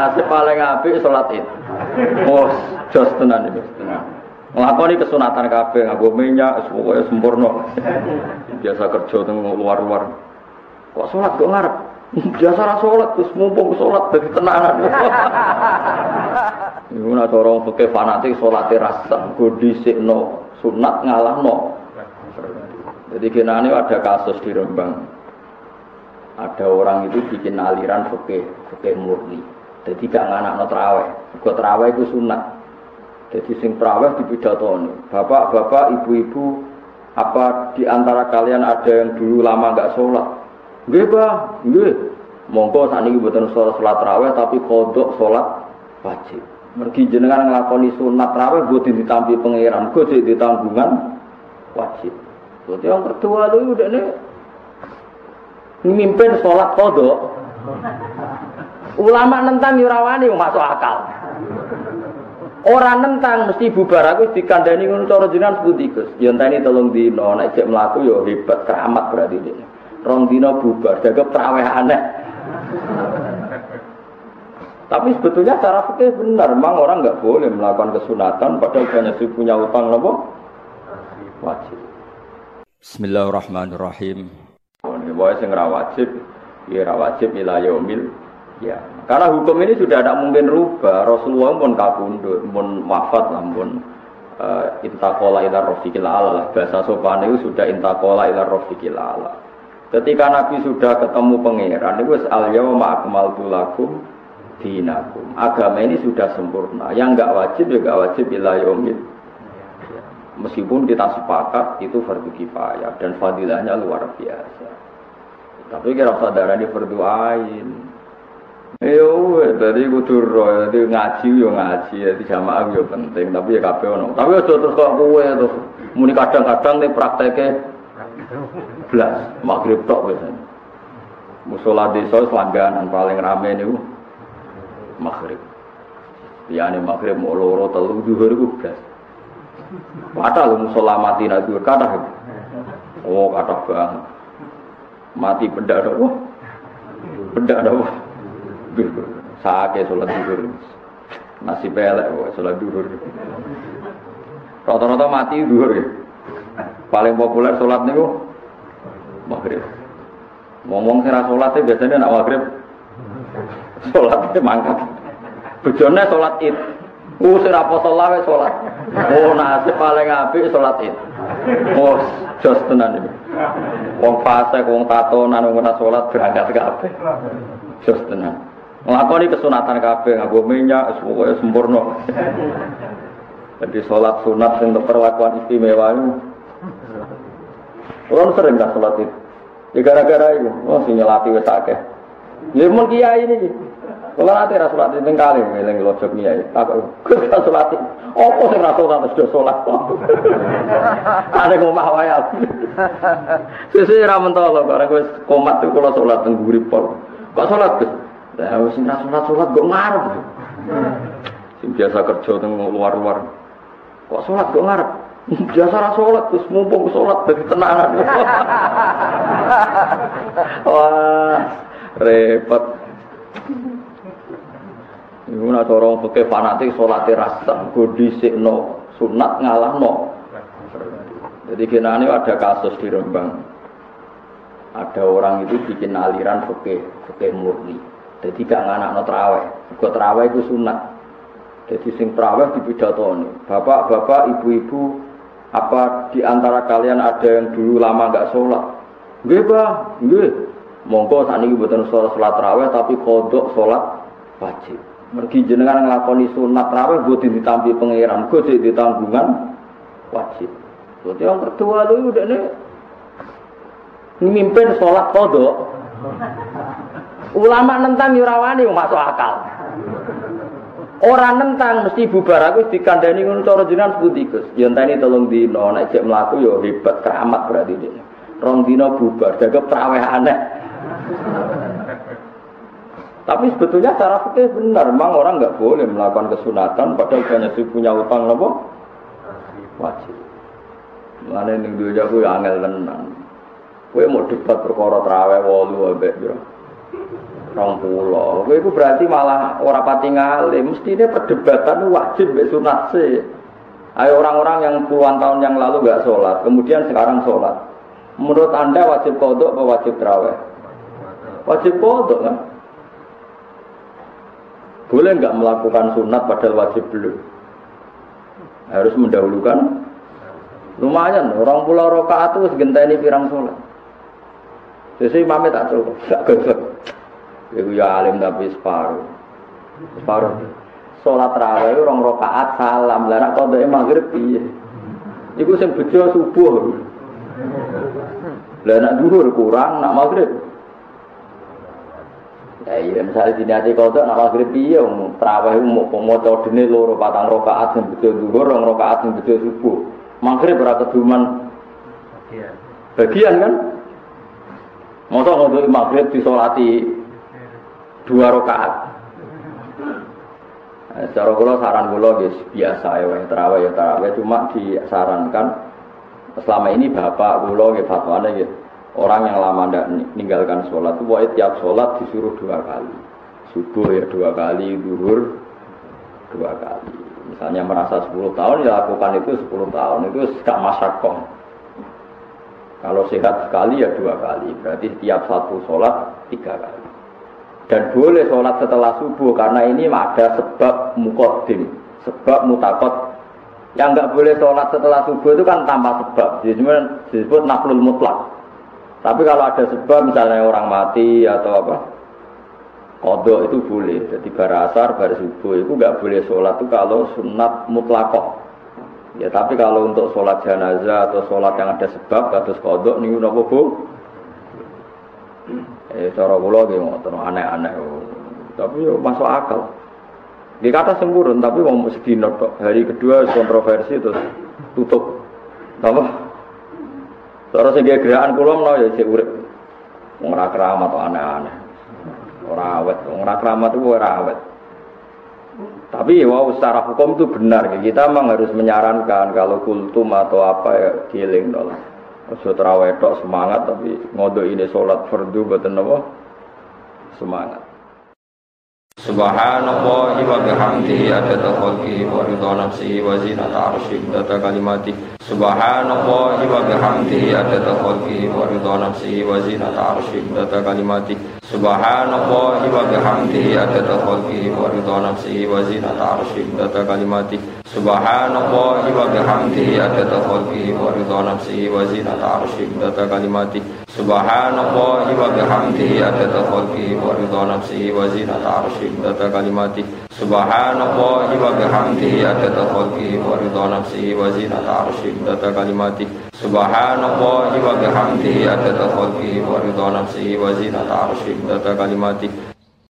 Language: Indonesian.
nasib paling apik salat Id. Oh, jos tenan iki tenan. Nglakoni kesunatan kabeh nganggo minyak pokoke sempurna. Biasa kerja teng luar-luar. Kok salat kok ngarep? Biasa ra salat terus mumpung salat dadi tenanan. Iku nak cara fikih fanatik salate rasa go dhisikno sunat ngalahno. Jadi kenane ada kasus di Rembang. Ada orang itu bikin aliran fikih, fikih murni. Jadi gak nganak no terawih. Gue terawih itu sunat. Jadi sing terawih di pidatoni. Bapak-bapak, ibu-ibu, apa di antara kalian ada yang dulu lama gak sholat? Nggih, Pak. Nggih. Monggo saat ini buatan sholat sholat terawih tapi kodok sholat wajib. Mergi jenengan ngelakoni sunat terawih gue ditampi pangeran, gue ditanggungan wajib. Jadi yang kedua lu udah nih mimpin sholat kodok. Ulama nentang yurawani masuk akal. Orang nentang mesti bubar aku dikandani ngono cara jenengan sepundi Gus. Ya enteni tolong dino nek cek mlaku ya hebat keramat berarti dia. Rong dino bubar jaga traweh aneh. Tapi sebetulnya cara fikih benar, memang orang nggak boleh melakukan kesunatan padahal banyak sih punya utang nopo wajib. Bismillahirrahmanirrahim. Ini boleh sing wajib, ya wajib ila yaumil Ya, karena hukum ini sudah tidak mungkin rubah. Rasulullah pun kabundut, pun wafat, pun uh, intakola ila rofiqil ala. Bahasa sopan itu sudah intakola ila rofiqil ala. Ketika Nabi sudah ketemu pangeran, itu al yawma akmaltu lakum dinakum. Agama ini sudah sempurna. Yang enggak wajib juga ya wajib ila yaumil. Meskipun kita sepakat itu fardu kifayah dan fadilahnya luar biasa. Tapi kira sadar ini fardu ain. Yo, tadi kudu roh, jadi ngaji yo ngaji, jadi jamaah yo penting, tapi ya kabeh ono. Tapi aja terus kok kowe terus muni kadang-kadang nih prakteknya belas maghrib tok biasanya. Musola desa selangganan paling rame nih maghrib. Ya nih maghrib mau loro telu duhur iku belas. Padahal musola mati duhur kata. Oh kata banget. Mati benda ada wah. Benda wah. Sake sholat duhur. Nasi pelek kok sholat duhur. Rata-rata mati duhur ya. Paling populer sholat niku maghrib. Ngomong sing sholat biasanya nak maghrib. Sholat mangkat. Bojone sholat id. Uh, sing ra poso. Oh, nasib paling apik sholat id. Oh, jos tenan iki. Wong fase, wong tatonan, wong ora sholat berangkat kabeh. Jos tenan. Ngelakoni kesunatan kabeh nganggo minyak pokoke sempurna. Jadi sholat sunat sing perlakuan istimewa itu. Orang sering gak sholat itu. Ya gara-gara itu, oh si nyelati wis akeh. Ya mun kiai ini. Kalau nanti ra sholat itu kali ngeling kiai. Tak kok gak sholat. Apa sing ra sholat sudah sholat. Ada ngomah wae. Sesuk ra mentolo ora wis komat tuh kalau sholat teng pol. Kok sholat Gus? Lah wis ora salat-salat kok ngarep. Sing biasa kerja teng luar-luar. Kok salat kok ngarep? Biasa ra salat terus mumpung salat dadi tenanan. Wah, repot. Iku nak cara fikih fanatik salate rasa go dhisikno sunat ngalahno. Jadi kenane ada kasus di Rembang. Ada orang itu bikin aliran fikih, fikih murni. Jadi gak nganak no terawih. Gue terawih itu sunat. Jadi sing terawih di pidatoni. Bapak-bapak, ibu-ibu, apa di antara kalian ada yang dulu lama gak sholat? Nggih, Pak. Nggih. Monggo saat ini buatan sholat sholat terawih tapi kodok sholat wajib. Mergi jenengan ngelakoni sunat terawih gue ditampi pangeran, gue jadi ditanggungan wajib. Jadi yang kedua lu udah nih mimpin sholat kodok. Ulama nentang yurawani masuk akal. Orang nentang mesti bubar aku dikandani ngono cara jenengan sepundi Gus. Enteni tolong dino nek cek mlaku ya hebat keramat berarti dia. Rong dino bubar jaga traweh aneh. Tapi sebetulnya cara fikih benar, memang orang nggak boleh melakukan kesunatan padahal banyak punya utang nopo wajib. Mana ini dua jago ya angel tenan. Kue mau debat perkara traweh walu abek bro. Rong pulau. Itu berarti malah orang pati ngalim. Mestinya perdebatan wajib mbek sunat sih. Ayo orang-orang yang puluhan tahun yang lalu nggak sholat, kemudian sekarang sholat. Menurut anda wajib kodok atau wajib terawih? Wajib kodok kan? Boleh nggak melakukan sunat padahal wajib belum? Harus mendahulukan. Lumayan, orang pulau rokaat itu pirang sholat. Jadi imamnya tak cukup, tak gosok. Iku ya alim tapi separuh. Separuh. Sholat raweh orang rokaat salam. Lah nak kodok maghrib piye? Iku sing bejo subuh. Lah nak duhur kurang, nak maghrib. Ya iya misalnya dini hati kodok nak maghrib piye wong traweh mau maca dene loro patang rakaat sing bejo duhur, rong rakaat sing bejo subuh. Maghrib ora keduman bagian kan? Masa ngodok maghrib disolati dua rakaat. Nah, secara kula saran kula guys biasa ya terawih ya terawih. Cuma disarankan selama ini bapak kula nggih fatwane nggih orang yang lama tidak meninggalkan sholat itu boleh tiap sholat disuruh dua kali. Subuh ya dua kali duhur dua kali. Misalnya merasa 10 tahun ya lakukan itu 10 tahun itu gak masakoh kalau sehat sekali ya dua kali, berarti tiap satu sholat tiga kali. Dan boleh sholat setelah subuh karena ini ada sebab mukodim, sebab mutakot. Yang nggak boleh sholat setelah subuh itu kan tanpa sebab, jadi disebut naflul mutlak. Tapi kalau ada sebab misalnya orang mati atau apa, kodok itu boleh. Jadi barasar, bar subuh itu nggak boleh sholat itu kalau sunat mutlakoh. Ya tapi kalau untuk sholat jenazah atau sholat yang ada sebab kados kodok nih udah bu. Eh cara kula nggih ngoten aneh-aneh. Tapi yo masuk akal. Di kata sempurna tapi mau sedino tok. Hari kedua kontroversi terus tutup. Apa? Cara sing gerakan kula menawa ya sik urip. Wong ora aneh-aneh. Ora awet, wong ora keramat ora awet. Tapi wow secara hukum itu benar. Kita memang harus menyarankan kalau kultum atau apa ya giling dong. Ojo terawih semangat tapi ngodo ini sholat fardu apa? Semangat. Subhanallah wa bihamdihi adada khalqihi wa ridha nafsihi wa zinata arshih data kalimati. Subhanallah wa bihamdihi adada khalqihi wa ridha nafsihi wa zinata arshih data kalimati. Subhanallah wa bihamdihi adada khalqihi wa ridha nafsihi wa zinata arshih data kalimati. Subhanallah wa bihamdihi adada khalqihi wa ridha nafsihi wa zinata arshih kalimati. adada khalqihi wa ridha nafsihi wa zinata arshih data kalimati. Subhanallah wa bihamdihi adada khalqihi wa ridha nafsihi wa zinata arshih data kalimati. Subhanallah wa bihamdihi adada khalqihi wa ridha nafsihi wa zinata arshih data kalimati